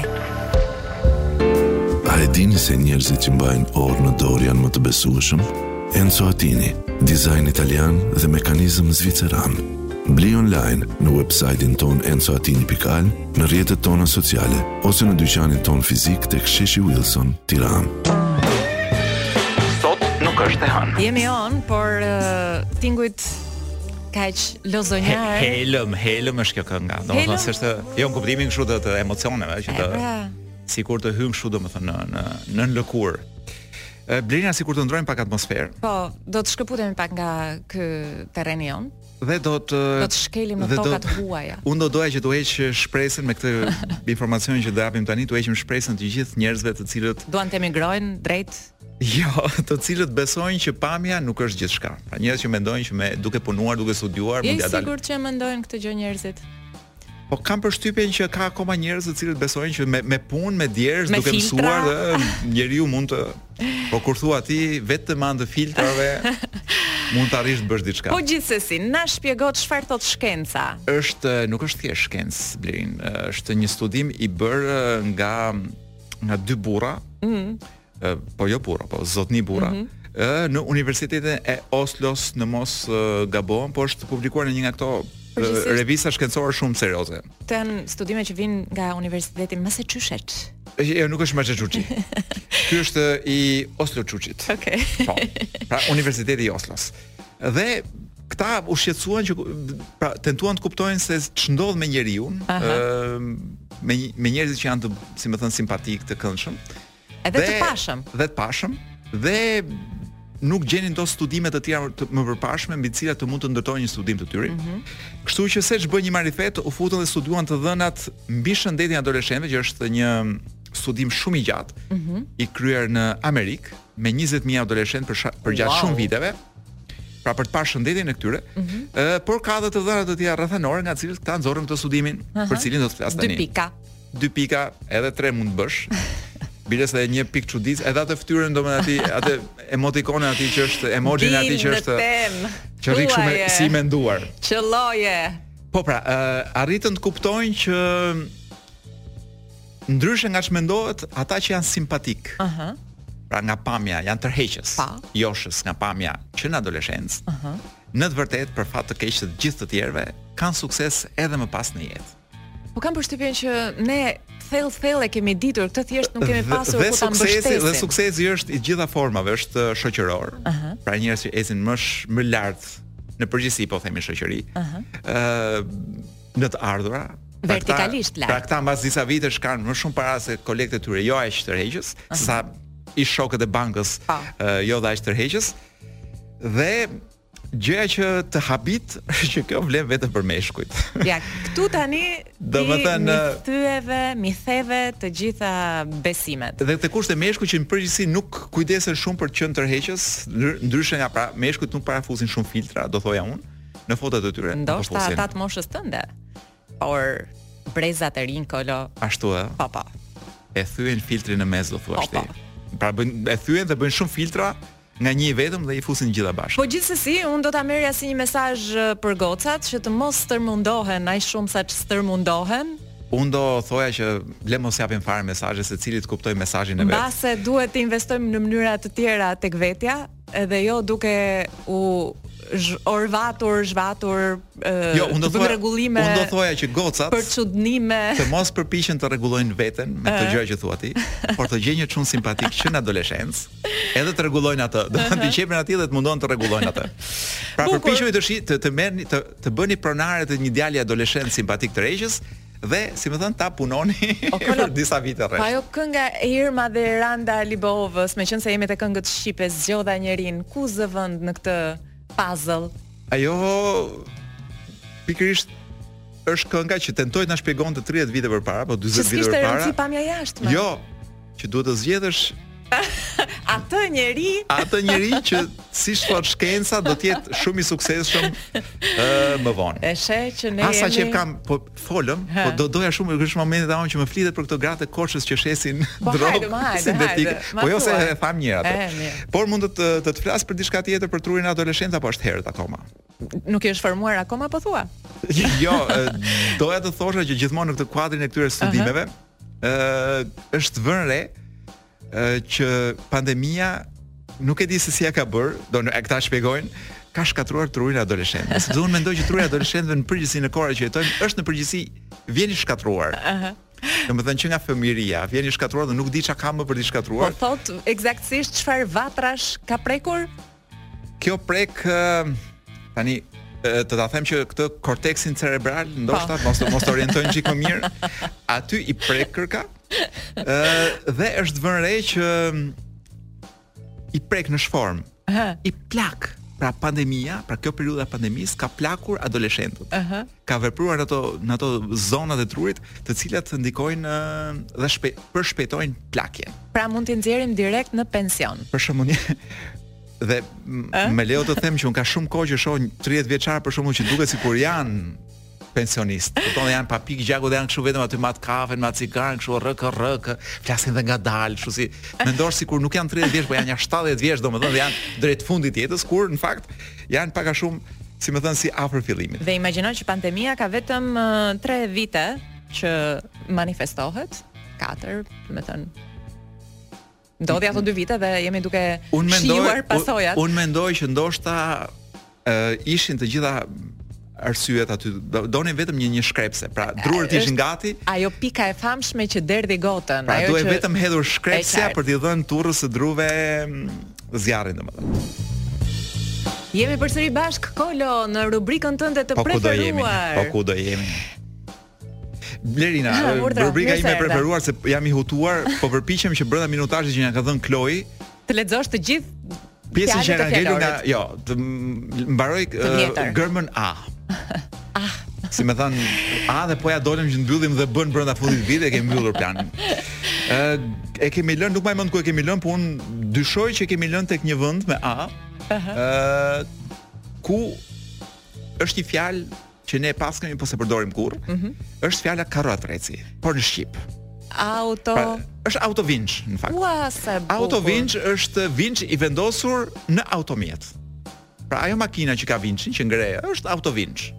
A e dini se njerëzit që mbajnë orë në dorë janë më të besueshëm? Enzo Attini, dizajn italian dhe mekanizëm zviceran. Bli online në website-in tonë enzoattini.al në rrjetet tona sociale ose në dyqanin tonë fizik tek Sheshi Wilson, Tiranë. Sot nuk është e hënë. Je mjaltë, por uh, tingujt kaq lozonjar. He, helm, helm është kjo kënga. Domethënë se është jo në kuptimin kështu të, të emocioneve që të pra. sikur të hyn kështu domethënë në në në lëkurë. Blerina sikur të ndrojmë pak atmosferë. Po, do të shkëputemi pak nga ky terreni jonë. dhe do të do të shkelim në toka të huaja. Unë do doja që t'u heq shpresën me këtë informacion që do japim tani, t'u heqim shpresën të gjithë njerëzve të cilët duan të emigrojnë drejt Jo, të cilët besojnë që pamja nuk është gjithçka. Pra njerëz që mendojnë që me duke punuar, duke studiuar, mund t'ia dalin. Je i sigurt që mendojnë këtë gjë njerëzit? Po kam përshtypjen që ka akoma njerëz të cilët besojnë që me me punë, me djersë, duke mësuar dhe njeriu mund të po kur thua ti vetëm me anë të filtrave mund të arrish të bësh diçka. Po gjithsesi, na shpjego çfarë thotë shkenca. Është nuk është thjesht shkencë, Blerin, është një studim i bërë nga nga dy burra. Mm. po jo burra, po zotni burra, mm -hmm. në Universitetin e Oslos në mos gaboj, po është publikuar në një nga këto revista shkencore shumë serioze. Këto janë studime që vijnë nga Universiteti Massachusetts. Jo, nuk është Massachusetts. Ky është i Oslo Çuçit. Okej. Okay. Po. Pra Universiteti i Oslos. Dhe këta u shqetësuan që pra tentuan të kuptojnë se ç'ndodh me njeriu, ë me me njerëzit që janë të, si me thënë, simpatikë të këndshëm Edhe të pashëm. Dhe të pashëm dhe nuk gjenin dot studime të tjera të mëparshme mbi të cilat të mund të ndërtojnë një studim të tyre. Mm -hmm. Kështu që seç bënë një marifet, u futën dhe studiuan të dhënat mbi shëndetin e adoleshentëve, që është një studim shumë i gjatë, mm -hmm. i kryer në Amerikë me 20.000 adoleshentë për, përgjatë wow. shumë viteve pra për të parë shëndetin e këtyre, mm -hmm. uh, por ka edhe të dhëna të tjera rrethanore nga të cilat këta nxorën këtë studimin, uh -huh. për cilin do të flas tani. Dy pika. dy pika, edhe tre mund të bësh. Biles edhe një pikëçuditje, edhe atë fytyrën domethënë aty, atë emotikonin aty që është emoji-n aty që është që rri shumë si menduar. Qëlloje. Po pra, uh, arritën të kuptojnë që ndryshe nga ç'mendohet, ata që janë simpatikë. Aha. Uh -huh. Pra nga pamja janë tërheqës. Po. Joshës nga pamja që në adoleshencë. Aha. Uh -huh. Në të vërtetë për fat të keq të gjithë të tjerëve kanë sukses edhe më pas në jetë. Po kam përshtypjen që ne thellë thellë e kemi ditur këtë thjesht nuk kemi pasur ku ta mbështesim. Dhe suksesi është i të gjitha formave, është uh, shoqëror. Ëh. Uh -huh. Pra njerëz që ecin më sh, më lart në përgjithësi po themi në shoqëri. Ëh. Uh -huh. uh, në të ardhura, Pra vertikalisht lart. Pra këta mbas disa vitesh kanë më shumë para se kolegët e tyre, jo aq tërheqës, uh -huh. sesa shokët e bankës, uh, jo dhe aq tërheqës. Dhe Gjëja që të habit është që kjo vlen vetëm për meshkujt. Ja, këtu tani domethënë m'i theve, m'i theve të gjitha besimet. Dhe te kush, te meshkujt që në përgjithësi nuk kujdesen shumë për të qenë tërheqës, ndryshe nga gratë, meshkujt nuk para fusin shumë filtra, do thoja unë, në fotot e tyre. Ndoshta ata të moshës tënde. por brezat e rinj Kolo. Ashtu ë. Po po. E thyen filtrin në mes do thua po, ti. Po. Pra bëjnë e thyen dhe bëjnë shumë filtra nga një i vetëm dhe i fusin gjitha bashkë. Po gjithsesi, unë do ta merrja si një mesazh për gocat që të mos stërmundohen aq shumë sa ç'stërmundohen, Unë do thoja që le mos japim fare mesazhe secili të kuptojë mesazhin e vet. Mbase duhet të investojmë në mënyra të tjera tek vetja, Edhe jo duke u orvatur, zhvatur, jo, unë do të rregullime. Unë do thoja që gocat për shembull të mos përpiqen të rregullojnë veten me këto gjëra që thua ti, por të gjejnë një çun simpatik që në adoleshencë, edhe të rregullojnë atë, domethënë t'i qepen atij dhe të mundohen të rregullojnë atë. Pra përpiquni të shi, të të merrni të të bëni pronare të një djali adoleshent simpatik tërheqës, dhe si me thënë ta punoni o Kolo, për disa vite rresht. Po ajo kënga e Irma dhe Eranda Libohovës, meqenëse jemi te këngët shqipe, zgjodha njerinë, ku zë vend në këtë puzzle? Ajo pikërisht është kënga që tentoi të na shpjegonte 30 vite përpara, apo 40 vite përpara. Që s'kishte rëndësi pamja e jashtme. Jo, që duhet të zgjedhësh atë njeri atë njeri që siç thotë shkenca do të jetë shumë i suksesshëm ë më vonë. E sheh që ne jemi Asa që kam po folëm, po do doja shumë në këtë moment të që më flitet për këto gratë e Korçës që shesin po, drogë sintetike. Po jo se e thamë një atë. Por mund të të të flas për diçka tjetër për trurin adoleshent apo është herët akoma? Nuk është formuar akoma po thua? jo, doja të thosha që gjithmonë në këtë kuadrin e këtyre studimeve, uh -huh ë është vënë re ë që pandemia nuk e di se si ia ka bërë, domethënë këta shpjegojnë, ka shkatruar trurin e adoleshentëve. Sepse unë mendoj që truri i adoleshentëve në përgjithësi në kohën që jetojmë është në përgjithësi vjen i shkatruar. Ëh. Domethënë që nga fëmijëria, vjen i shkatruar dhe nuk di çka ka më për të shkatruar. Po thotë eksaktësisht çfarë vatrash ka prekur? Kjo prek tani të ta them që këtë korteksin cerebral po. ndoshta mos të mos të orientojnë çik më mirë. Aty i prek kërka. Ë dhe është vënë re që i prek në ç'formë. I plak. Pra pandemia, pra kjo periudha e pandemisë ka plakur adoleshentët. Ëh. ka vepruar ato në ato zonat e trurit, të cilat ndikojnë dhe shpe, përshpejtojnë plakjen. Pra mund t'i nxjerrim direkt në pension. Për shembull, dhe më lejo të them që unë kam shumë kohë që shoh 30 vjeçarë përqark që duket sikur janë pensionistë. Kupton janë pa pikë gjaku dhe janë kështu vetëm aty me atë kafe, me atë cigare, kështu rrëk rrëk, flasin dhe ngadalë, kështu si mendon sikur nuk janë 30 vjeç, po janë 70 vjeç domethënë dhe janë drejt fundit të jetës kur në fakt Janë pak a shumë, si më thënë, si afër fillimit. Dhe imagjinoj që pandemia ka vetëm tre vite që manifestohet, katër, domethënë, ndodhi ato dy vite dhe jemi duke shijuar pasojat. Unë mendoj që ndoshta ishin të gjitha arsyet aty donin vetëm një shkrepëse. Pra drurët ishin gati. Ajo pika e famshme që derdhi gotën, pra, ajo që duhet vetëm hedhur shkrepësja për t'i dhënë turrës së druve mm, zjarrin domethënë. Jemi përsëri bashkë Kolo në rubrikën tënde të preferuar. Po ku do jemi? Po ku do jemi? Blerina, rubrika ime e preferuar se jam i hutuar, po përpiqem që brenda minutazhit që na ka dhënë Kloi, të lexoj të gjithë pjesën që ka ngelur nga, jo, të mbaroj germën A. Ah. Si me thënë, A dhe po ia dolëm që mbyllim dhe B-në brenda fundit të vitit e kemi mbyllur planin. Ë e kemi lënë, nuk mbaj mend ku e kemi lënë, por unë dyshoj që kemi lënë tek një vend me A. Ë ku është një fjalë që ne paskemi po s'e përdorim kurrë, mm -hmm. është fjala karroatreci, por në shqip. Auto. Pra, është autovinç në fakt. Ua, sa e bukur. Autovinç është vinç i vendosur në automjet. Pra ajo makina që ka vinçin që ngre, është autovinç.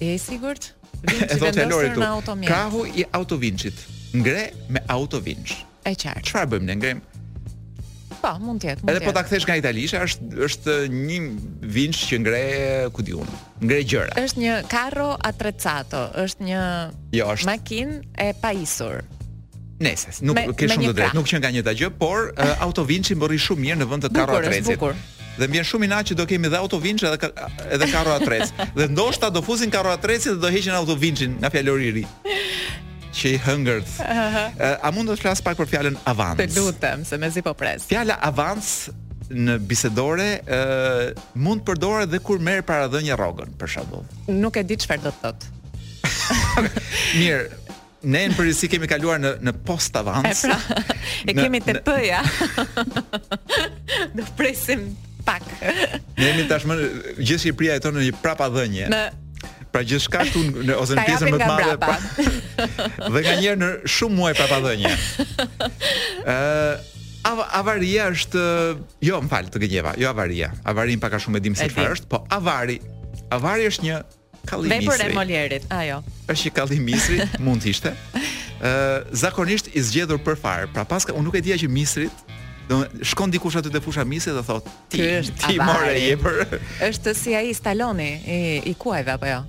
Je i sigurt? Vinç i vendosur në automjet. Krahu i autovinçit, ngre me autovinç. E qartë. Çfarë bëjmë ne ngremë? Po, mund të jetë. Edhe po ta kthesh nga italishtja është është një vinç që ngre, ku di unë, ngre gjëra. Është një carro attrezzato, është një jo, është... makinë e pajisur. Nëse nuk me, ke shumë të drejtë, nuk qenka e njëjta gjë, por uh, autovinçi më rri shumë mirë në vend të karroatrecit. Bukur, bukur dhe më vjen shumë inat që do kemi dhe autovinç edhe edhe karroatrec. dhe ndoshta do fusin karroatrecin dhe do heqin autovinçin nga fjalori i ri. që i hëngërt. A mund të flas pak për fjalën avans? Të lutem, se mezi po pres. Fjala avans në bisedore ë mund të përdoret dhe kur merr paradhënie rrogën, për shembull. Nuk e di çfarë do të thotë. Mirë, ne në përgjithësi kemi kaluar në në post avans. E pra, e kemi te P-ja. Do presim Pak. Ne jemi tashmë gjithë Shqipëria jeton në një prapadhënie. Në Pra gjithçka këtu ose në pjesën më të madhe. Pra, dhe nganjëherë në shumë muaj prapadhënie. Ë uh, av avaria është jo, më fal, të gënjeva. Jo avaria. Avarin pak a shumë e dim se çfarë është, po avari. Avari është një Kalli misri. Vepër e Molierit, a jo. Është një kalli misri, mund të ishte. Ë zakonisht i zgjedhur për farë. Pra paska unë nuk e dija që misrit Do shkon dikush aty te fusha e misrit dhe thotë ti është ti more je për. Është si ai Staloni i i kuajve apo jo?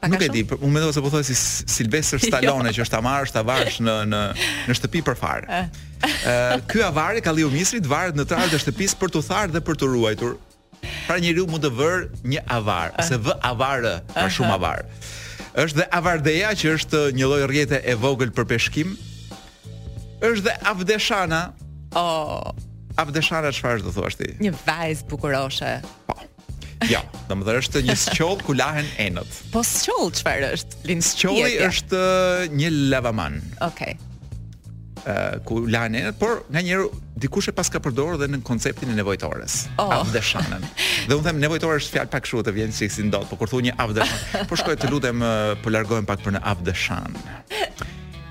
Pa nuk e di, për, unë mendoj se po thoje si Sylvester jo. Stallone që është ta marrësh ta varsh në në në shtëpi për farë. Eh. Ë ky avari kalliu i misrit varet në trarë të shtëpisë për t'u tharë dhe për t'u ruajtur Pra njeriu mund të vërë një avar, se vë avar, pra shumë avar. Është dhe avardeja që është një lloj rrjete e vogël për peshkim. Është dhe avdeshana. Oh, avdeshana çfarë është do thua ti? Një vajzë bukuroshe. Po. Jo, domethënë është një sqoll ku lahen enët. Po sqoll çfarë është? Lind, sqolli është një lavaman. Okej. Okay. uh, ku lahen enët, por nganjëherë dikush e paska përdorur dhe në konceptin e nevojtores. Oh. Avdeshanën. Dhe unë them nevojtore është fjalë pak kështu të vjen si si ndot, por kur thua një avdeshan, po shkoj të lutem po largohem pak për në avdeshan.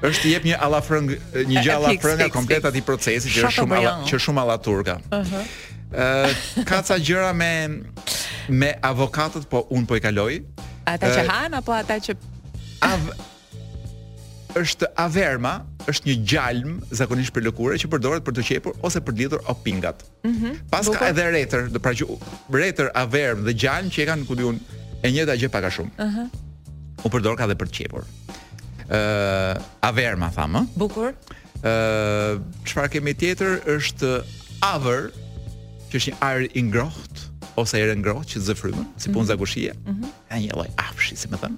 Është i jep një allafrëng, një gjë allafrënga komplet atij procesit që është shumë alla, që është shumë allaturka. Ëh. Uh -huh. Uh, ka ca gjëra me me avokatët, po unë po i kaloj. Ata që uh, han apo ata që av është avërma, është një gjalm zakonisht prej lëkure që përdoret për të qepur ose për të lidhur opingat. Ëh. Mm -hmm. Paska edhe retër, do pra që retër avërm dhe gjalm qenkan ku di unë e njëjta gjë pak a shumë. Ëh. Uh -huh. U përdorka edhe për të qepur. Ëh, uh, avërma thamë. Bukur. Ëh, uh, çfarë kemi tjetër është avër, që është një ajër i ngrohtë ose erë e ngrohtë që zë frymën, si punë mm -hmm. zagushie. Ëh. Mm -hmm. Ka një lloj afshi, si me thënë.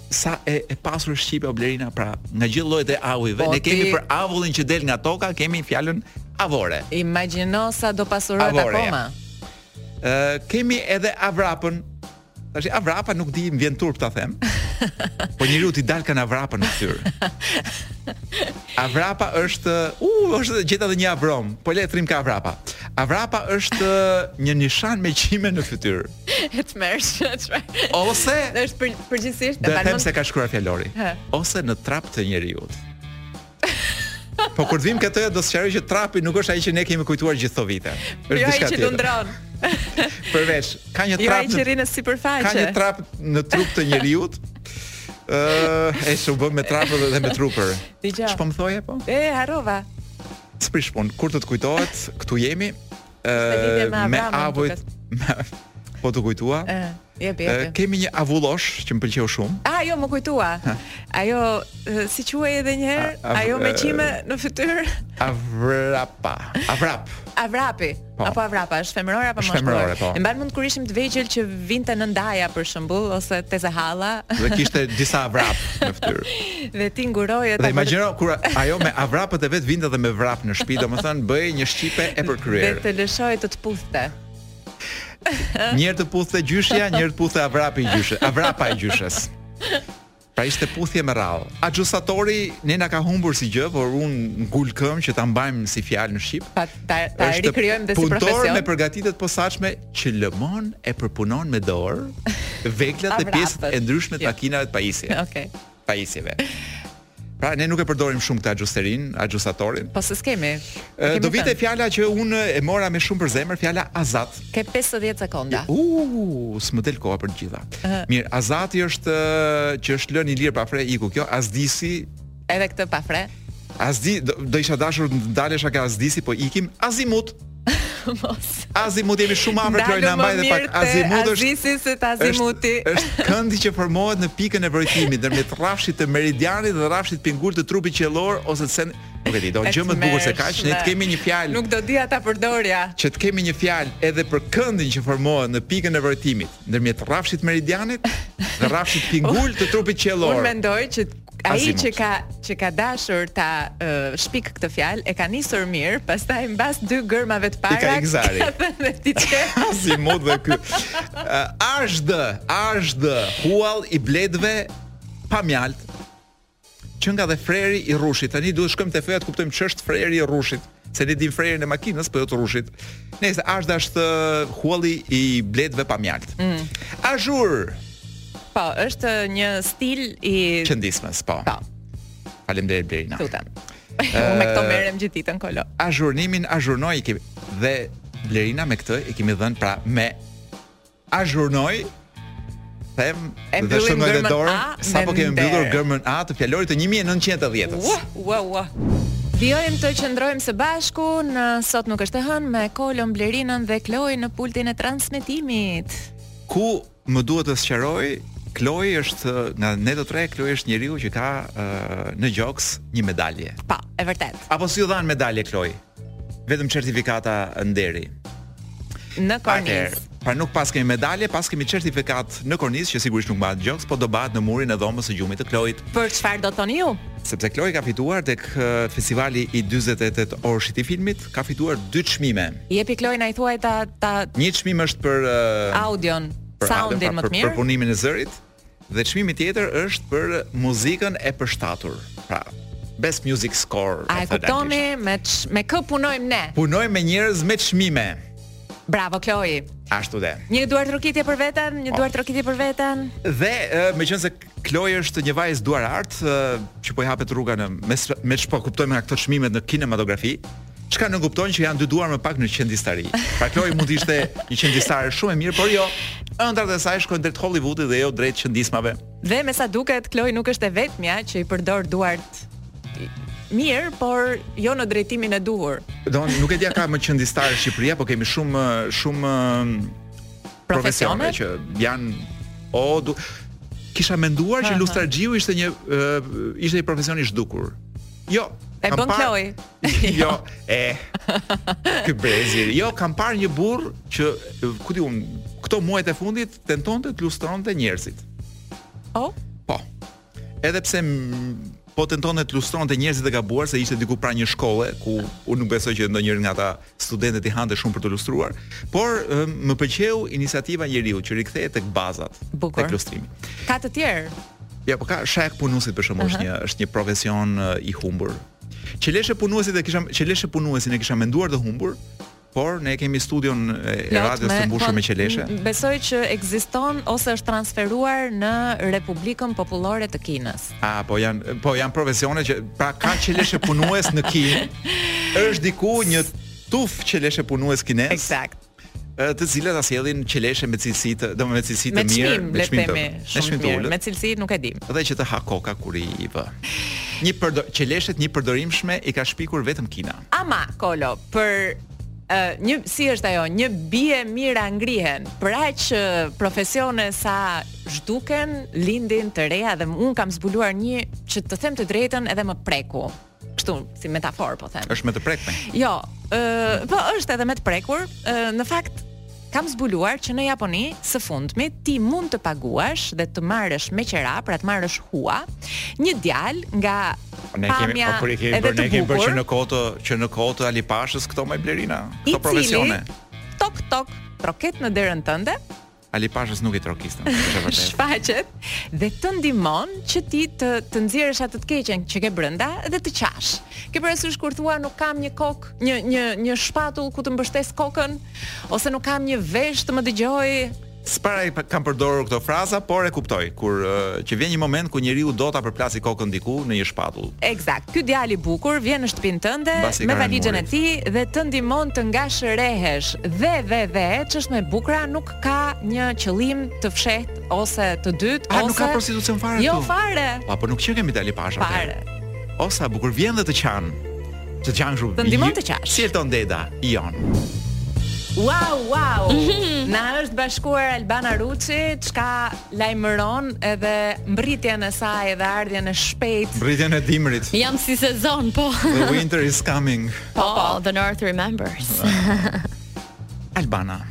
sa e pasur shqipja o Blerina pra nga gjithë llojet e avujve po, ne kemi për avullin që del nga toka kemi fjalën avore imagjino sa do pasurohet akoma ë kemi edhe avrapën tash avrapa nuk di më vjen turp ta them po njeriu t'i dalkan avrapat në fytyrë Avrapa është, u, uh, e gjeta dhe një avrom, po le t'i rrimë te avrapa. Avrapa është një nishan me qime në fytyrë. E tmerrshme, e tmerrshme. Ose... Dhe është për, përgjithsisht... Do them se e ka shkruar fjallori. Ose në trap të njeriut. Po kur vijmë te t-ja do të sqaroj që trapi nuk është ai që ne kemi kujtuar gjithë këto vite. Jo, është diçka tjetër. Jo, ndërron. Përveç, ka një jo, trap. Jo, ai që rri në sipërfaqe. Ka një trap në trup të njeriu. Ëh, uh, e shu bëm me trapë dhe, dhe me trupër. Ç'po më thoje po? E harrova. S'prish punë, kur të të kujtohet, këtu jemi. Është lidhje me avrapën. Po, t'u kujtua? Ja, jepi, jepi. Kemi një avullosh që më pëlqeu shumë. Ah, jo, m'u kujtua. Ajo si quhej edhe një herë? Ajo me qime në fytyrë. Avrapa. Avrap. Avrapi. Po. Apo avrapa, është femërore apo mashkull? Femërore, po. E mban mend kur ishim të vegjël që vinte nëndaja për shembull ose tezja, halla. Dhe kishte disa avrap në fytyrë. Dhe ti nguroje ta. Dhe imagjino kur ajo me avrapët e vet vinte dhe me vrap në shtëpi, domethënë bëhej një shqipe e përkryer. Dhe të lëshoje të të puthte. Njërë të puthte gjyshja, njërë të puthte avrapi gjyshe, avrapa e gjyshes. Pra ishte puthje me radhë. Axhustatori, ne na ka humbur si gjë, por unë ngul këmbë që ta mbajmë si fjalë në shqip. Ta, ta, ta rikryojmë dhe si profesion. Punëtor me përgatitje të posaçme që lëmon e përpunon me dorë, veglat dhe pjesët e ndryshme të makinave e të pajisje. Okay. pajisjeve. Pra ne nuk e përdorim shumë këtë axhusterin, axhustatorin. Po se s'kemi. Do vijë te fjala që unë e mora më shumë për zemër, fjala Azat. Ke 50 sekonda. U, uh, uh, s'më del koha për të gjitha. Uh -huh. Mirë, Azati është që është lënë i lirë pa fre, iku kjo, Azdisi. Edhe këtë pa fre. Azdi do, do isha dashur të ndalesha ka Azdisi, po ikim Azimut. Mos. Azimut jemi shumë afër Kloi na mbaj dhe pak. Azimut është Azdisi se Azimuti. Është këndi që formohet në pikën e vrojtimit ndërmjet rrafshit të meridianit dhe rrafshit pingul të trupit qiellor ose të sen Nuk e di, do gjëje më të bukur se kaq, ne të kemi një fjalë. Nuk do dija ta përdorja. Që të kemi një fjalë edhe për këndin që formohet në pikën e vrojtimit ndërmjet rrafshit meridianit dhe rrafshit pingul të trupit qiellor. Unë mendoj që Ai që ka që ka dashur ta uh, shpik këtë fjalë e ka nisur mirë, pastaj mbas dy gërmave të para. I ka ik zari. Ka thënë ti çe. si mut dhe ky. Uh, ashd, ashd, huall i bletëve pa mjalt. Qënka dhe freri i rrushit. Tani duhet shkojmë te f-ja të kuptojmë ç'është freri i rrushit. Se ne e dimë frerin e makinës, po jo të rrushit. Nëse ashd është hualli i bletëve pa mjalt. Mm. Azhur. Po, është një stil i qendismës, po. Po. Faleminderit Blerina. Lutem. Unë me këto merrem gjithë ditën Kolo. Azhurnimin azhurnoj dhe Blerina me këtë e kemi dhënë pra me Azhurnoj them dhe shënoj dhe dorën sapo kemi mbyllur gërmën A të fjalorit të 1910 Ua, ua, ua Vijojmë të qëndrojmë së bashku në sot nuk është e hënë me Kolon Blerinën dhe Kloin në pultin e transmetimit. Ku më duhet të sqaroj, Kloi është nga ne të tre, Kloi është njeriu që ka uh, në gjoks një medalje. Po, e vërtetë. Apo si u dhanë medalje Kloi? Vetëm certifikata nderi. Në kornizë. Pra nuk paskemi medalje, paskemi certifikatë në kornizë që sigurisht nuk mbahet në gjoks, po do mbahet në murin e dhomës së gjumit të Kloit. Për çfarë do thoni ju? Sepse Kloi ka fituar tek festivali i 48 orësh i filmit, ka fituar dy çmime. Jepi Kloi na i thuaj ta ta Një çmim është për uh, audion, soundin më të mirë. Për punimin e zërit, Dhe çmimi tjetër është për muzikën e përshtatur. Pra, Best Music Score. A e kuptoni me me kë punojmë ne? Punojmë me njerëz me çmime. Bravo Kloi. Ashtu dhe. Një duartrokitje për veten, një po. duartrokitje për veten. Dhe meqense Kloi është një vajzë duarartë, që po i hapet rruga në me me ç'po kuptojmë nga këto çmime në kinematografi, Çka nënkupton që janë dy duar më pak në qendistari. Pra Kloi mund të ishte një qendistare shumë e mirë, por jo. Ëndrrat e saj shkojnë drejt Hollywoodit dhe jo drejt qendismave. Dhe me sa duket Kloi nuk është e vetmja që i përdor duart mirë, por jo në drejtimin e duhur. Do nuk e di a ka më qendistare në Shqipëri, po kemi shumë shumë profesione që janë o du... kisha menduar që lustraxhiu ishte një ishte një profesion i zhdukur. Jo, E bën Kloi. jo, e. Ky brezi. Jo, kam parë një burr që ku di unë, këto muajt e fundit tentonte të lustronte njerëzit. Oh? Po. Edhe pse po tentonte të lustronte njerëzit e gabuar se ishte diku pranë një shkolle ku unë nuk besoj që ndonjëri nga ata studentët i hante shumë për të lustruar, por më pëlqeu iniciativa e njeriut që rikthehet tek bazat, Bukur. tek lustrimi. Ka të tjerë. Ja, po ka shajakpunuesit për shkak uh -huh. është një është një profesion i humbur. Qeleshepunuesit e kisha qeleshepunuesin e kisha menduar të humbur, por ne e kemi studion e radios të mbushur po, me qeleshe. Besoj që ekziston ose është transferuar në Republikën Popullore të Kinës. A po janë po janë profesione që pra ka qeleshepunues në Kinë. Është diku një tufë qeleshepunues kinezë. Eksakt. të cilët na sjellin qeleshe me cilësi të, domethënë me cilësi të mirë, me çmim të mirë, shumë të mirë. Me cilësi nuk e di. Dhe që të ha koka kur i vë. Një përdor qeleshet njëpërdorimshme i ka shpikur vetëm Kina. Ama Kolo, për Uh, një si është ajo, një bie mijëra ngrihen. Për aq profesione sa zhduken, lindin të reja dhe unë kam zbuluar një që të them të drejtën edhe më preku. kështu si metaforë po them. Është me të prekmë. Jo, ë, uh, po është edhe me të prekur. Ë, uh, në fakt kam zbuluar që në Japoni së fundmi ti mund të paguash dhe të marrësh me qera, pra të marrësh hua, një djalë nga po ne kemi, pamja po, kemi, edhe të bukur. Ne që në kohë, që në kohë të Ali Pashës këto moj Blerina, këto profesione. Tok tok, troket në derën tënde, Ali Pashës nuk i trokiste, është vërtet. Shfaqet dhe të ndihmon që ti të të nxjerrësh atë të keqen që ke brenda dhe të qash. Ke parasysh kur thua nuk kam një kokë, një një një shpatull ku të mbështes kokën ose nuk kam një vesh të më dëgjojë. S'para i kam përdorur këto fraza, por e kuptoj kur uh, që vjen një moment ku njeriu do ta përplasi kokën diku në një shpatull. Eksakt. Ky djalë i bukur vjen në shtëpinë tënde me valixhen e tij dhe të ndihmon të ngashërehesh. Dhe dhe dhe ç'është më e bukura nuk ka një qëllim të fshehtë ose të dytë ose A nuk ka prostitucion fare jo, këtu? Jo fare. Pa po nuk qenkemi dali pasha. Fare. O sa bukur vjen dhe të qan. Të qan kështu. Të ndihmon të qash. Si Elton Deda, Jon. Wow, wow. Na është bashkuar Albana Ruçi, çka lajmëron edhe mbritjen e saj dhe ardhjen e shpejtë. Mbritjen e dimrit. Ja, si sezon, po. The winter is coming. Po, po, the north remembers. Albana.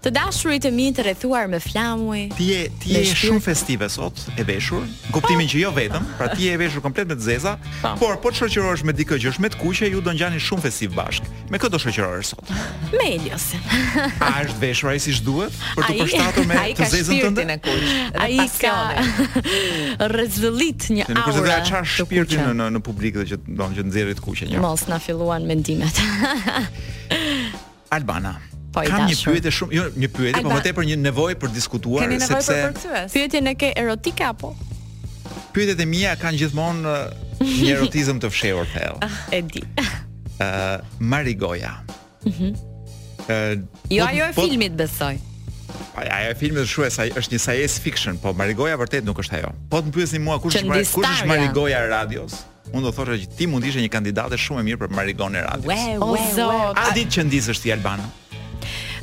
Të dashurit e mi të rrethuar me flamuj. Ti je ti je shumë festive sot, e veshur. Kuptimi po. që jo vetëm, pra ti je e veshur komplet me të zeza, po. por po të shoqërohesh me dikë që është me të kuqe, ju do ngjani shumë festivë bashkë. Me kë do shoqërohesh sot. Me Eliosin. A është veshur ai siç duhet për të përshtatur me të zezën tënde? Ai ka shpirtin e kuq. Ai ka rrezëllit një aurë. Nuk është vetë çfarë shpirti në në në publik dhe që don që nxjerrit të kuqe një. Mos na filluan mendimet. Albana. Po i dashur. Kam një pyetje shumë, jo, një pyetje, por më tepër një nevojë për të diskutuar sepse Keni nevojë për përkthyes. Pyetjen e ke erotike apo? Pyetjet e mia kanë gjithmonë një erotizëm të fshehur thellë. E di. ë uh, Marigoja. Mhm. Mm uh, jo po, ajo e filmit besoj. Po, ajo e filmit është, thuaj, është një science fiction, po Marigoja vërtet nuk është ajo. Po të pyesni mua kush është kush është Marigoja e radios? Unë do thosha që ti mund të ishe një kandidate shumë e mirë për Marigon e radios. Ue, ue, ue, ue. A di të qëndisësh ti Albana?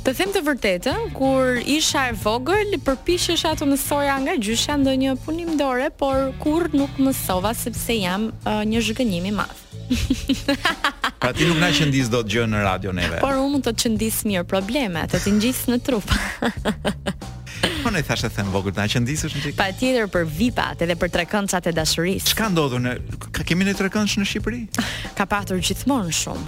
Të them të vërtetën, kur isha e vogël, përpiqesha të mësoja nga gjyshja ndonjë punim dore, por kurrë nuk mësova sepse jam uh, një zhgënjim i madh. Pra ti nuk na qëndis dot gjë në radio neve. Por unë mund të të qëndis mirë probleme, të t'i ngjis në trup. Po ne thashetheme të vogla na qëndisësh ti. Patjetër për vipat edhe për trekëndshat e dashurisë. Ç'ka ndodhur, a kemi ndonjë trekëndsh në Shqipëri? Ka patur gjithmonë shumë.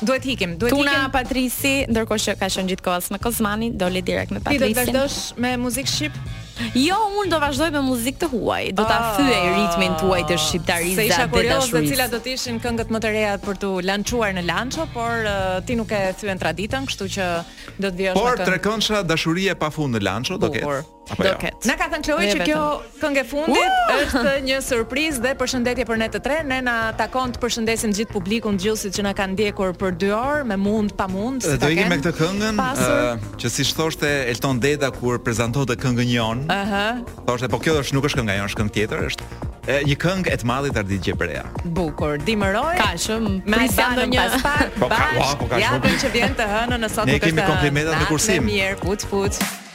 Duhet të ikim, duhet të ikim. Tuna, Patrisi, ndërkohë që ka qenë gjithë kohës me Kozmanin, doli direkt me Patrisin. Ti do të vazhdosh me muzikë shqip? Jo, unë do vazhdoj me muzikë të huaj. Do ta ah, thyej ritmin tuaj të shqiptarisë dhe dashurisë. Se isha kurioze se cilat do të ishin këngët më të reja për t'u lançuar në Lanço, por uh, ti nuk e thyen traditën, kështu që do të vijosh me këngë. Por trekëndsha dashurie pafund në Lanço do ketë. Apo jo. Do ketë. Na ka thënë Kloi që kjo këngë e fundit është një surprizë dhe përshëndetje për ne të tre. Ne na takon të përshëndesim gjithë publikun dëgjuesit që na kanë ndjekur për 2 orë me mund pa mund. Do ikim me këtë këngën, ë, që siç thoshte Elton Deda kur prezantonte këngën Jon, Aha, thoshte po kjo është nuk është kënga Jon, është këngë tjetër, është e, një këngë e të madhit Ardit Gjebrea. bukur. Dimëron. Ka që më Me prisja Albanën ndonjë pas pak, Po ka- bash, ua, po ka shumë. javën që vjen të hënën në sot Ne nuk kemi është komplimentet me hënë, kursim. Me mirë, puc puc.